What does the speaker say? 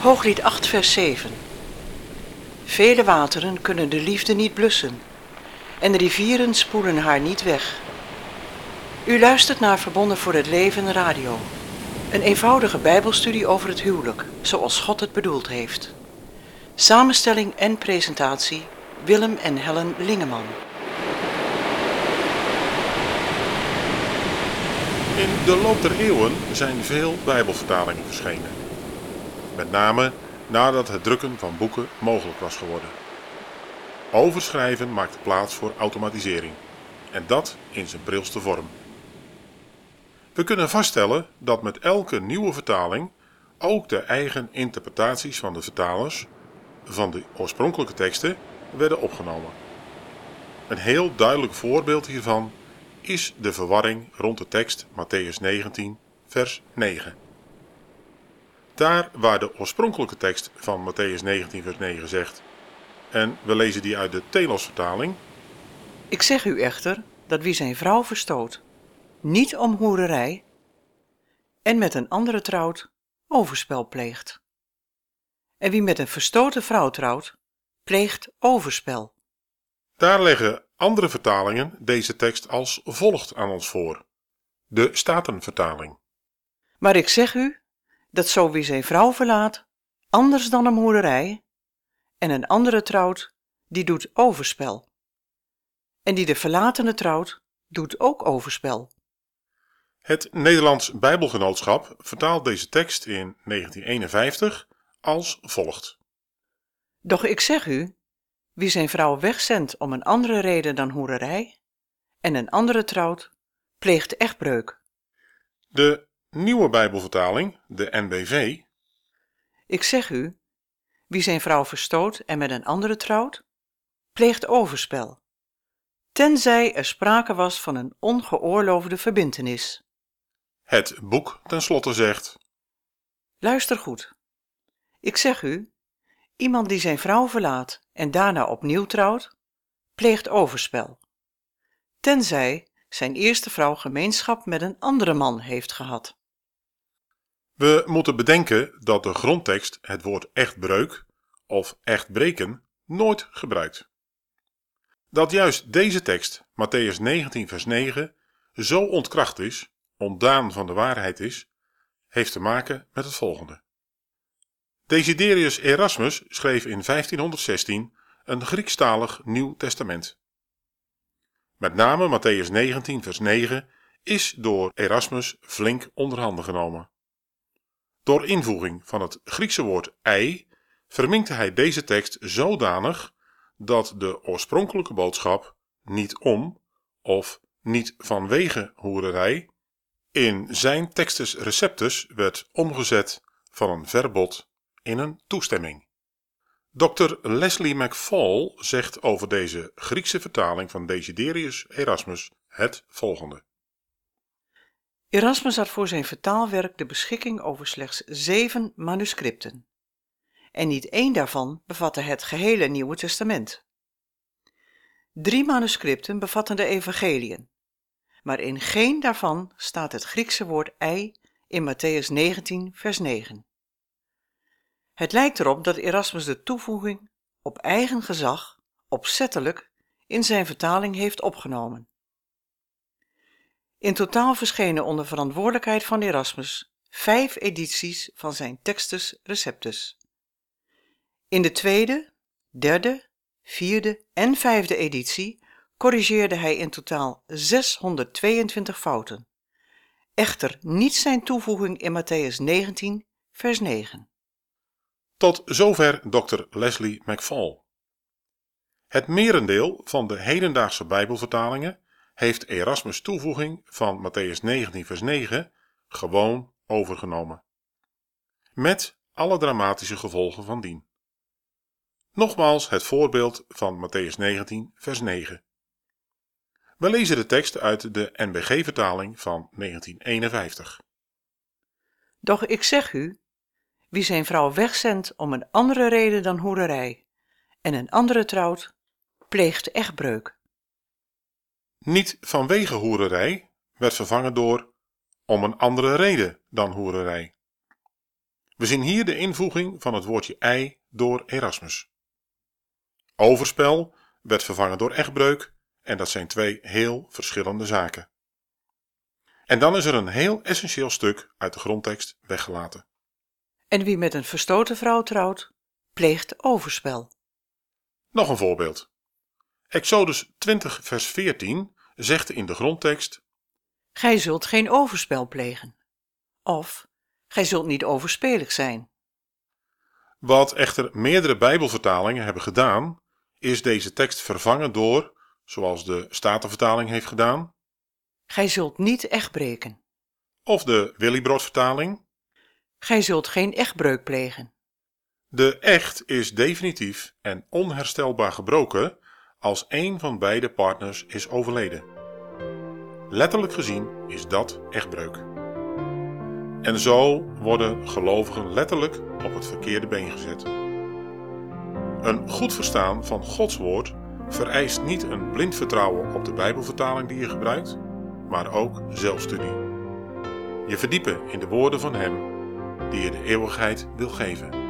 Hooglied 8, vers 7. Vele wateren kunnen de liefde niet blussen en de rivieren spoelen haar niet weg. U luistert naar Verbonden voor het Leven Radio. Een eenvoudige bijbelstudie over het huwelijk, zoals God het bedoeld heeft. Samenstelling en presentatie Willem en Helen Lingeman. In de loop der eeuwen zijn veel Bijbelvertalingen verschenen. Met name nadat het drukken van boeken mogelijk was geworden. Overschrijven maakte plaats voor automatisering. En dat in zijn prilste vorm. We kunnen vaststellen dat met elke nieuwe vertaling ook de eigen interpretaties van de vertalers van de oorspronkelijke teksten werden opgenomen. Een heel duidelijk voorbeeld hiervan is de verwarring rond de tekst Matthäus 19, vers 9. Daar waar de oorspronkelijke tekst van Matthäus 19, vers 9 zegt, en we lezen die uit de Telos-vertaling. Ik zeg u echter dat wie zijn vrouw verstoot, niet om hoererij, en met een andere trouwt, overspel pleegt. En wie met een verstoten vrouw trouwt, pleegt overspel. Daar leggen andere vertalingen deze tekst als volgt aan ons voor. De Statenvertaling. Maar ik zeg u dat zo wie zijn vrouw verlaat, anders dan een hoererij, en een andere trouwt, die doet overspel. En die de verlatene trouwt, doet ook overspel. Het Nederlands Bijbelgenootschap vertaalt deze tekst in 1951 als volgt. Doch ik zeg u, wie zijn vrouw wegzendt om een andere reden dan hoererij, en een andere trouwt, pleegt echtbreuk. De nieuwe Bijbelvertaling, de NBV. Ik zeg u, wie zijn vrouw verstoot en met een andere trouwt, pleegt overspel, tenzij er sprake was van een ongeoorloofde verbintenis. Het boek tenslotte zegt: Luister goed. Ik zeg u, iemand die zijn vrouw verlaat en daarna opnieuw trouwt, pleegt overspel, tenzij zijn eerste vrouw gemeenschap met een andere man heeft gehad. We moeten bedenken dat de grondtekst het woord echtbreuk of echtbreken nooit gebruikt. Dat juist deze tekst, Matthäus 19, vers 9, zo ontkracht is, ontdaan van de waarheid is, heeft te maken met het volgende. Desiderius Erasmus schreef in 1516 een Griekstalig Nieuw Testament. Met name Matthäus 19, vers 9 is door Erasmus flink onderhanden genomen. Door invoeging van het Griekse woord ei verminkte hij deze tekst zodanig dat de oorspronkelijke boodschap niet om of niet vanwege hoererij in zijn Textus Receptus werd omgezet van een verbod in een toestemming. Dr. Leslie McFall zegt over deze Griekse vertaling van Desiderius Erasmus het volgende. Erasmus had voor zijn vertaalwerk de beschikking over slechts zeven manuscripten. En niet één daarvan bevatte het gehele Nieuwe Testament. Drie manuscripten bevatten de evangeliën, maar in geen daarvan staat het Griekse woord ei in Matthäus 19, vers 9. Het lijkt erop dat Erasmus de toevoeging op eigen gezag opzettelijk in zijn vertaling heeft opgenomen. In totaal verschenen onder verantwoordelijkheid van Erasmus vijf edities van zijn Textus Receptus. In de tweede, derde, vierde en vijfde editie corrigeerde hij in totaal 622 fouten. Echter niet zijn toevoeging in Matthäus 19, vers 9. Tot zover Dr. Leslie McFall. Het merendeel van de hedendaagse Bijbelvertalingen heeft Erasmus' toevoeging van Matthäus 19, vers 9 gewoon overgenomen. Met alle dramatische gevolgen van dien. Nogmaals het voorbeeld van Matthäus 19, vers 9. We lezen de tekst uit de NBG-vertaling van 1951. Doch ik zeg u, wie zijn vrouw wegzendt om een andere reden dan hoererij en een andere trouwt, pleegt echtbreuk. Niet vanwege hoererij werd vervangen door om een andere reden dan hoererij. We zien hier de invoeging van het woordje ei door Erasmus. Overspel werd vervangen door echtbreuk en dat zijn twee heel verschillende zaken. En dan is er een heel essentieel stuk uit de grondtekst weggelaten. En wie met een verstoten vrouw trouwt, pleegt overspel. Nog een voorbeeld. Exodus 20 vers 14 zegt in de grondtekst Gij zult geen overspel plegen. Of, gij zult niet overspelig zijn. Wat echter meerdere Bijbelvertalingen hebben gedaan, is deze tekst vervangen door, zoals de Statenvertaling heeft gedaan, Gij zult niet echtbreken. of de Willybrood-vertaling. Gij zult geen echtbreuk plegen. De echt is definitief en onherstelbaar gebroken als een van beide partners is overleden. Letterlijk gezien is dat echtbreuk. En zo worden gelovigen letterlijk op het verkeerde been gezet. Een goed verstaan van Gods woord vereist niet een blind vertrouwen op de Bijbelvertaling die je gebruikt, maar ook zelfstudie. Je verdiepen in de woorden van Hem die je de eeuwigheid wil geven.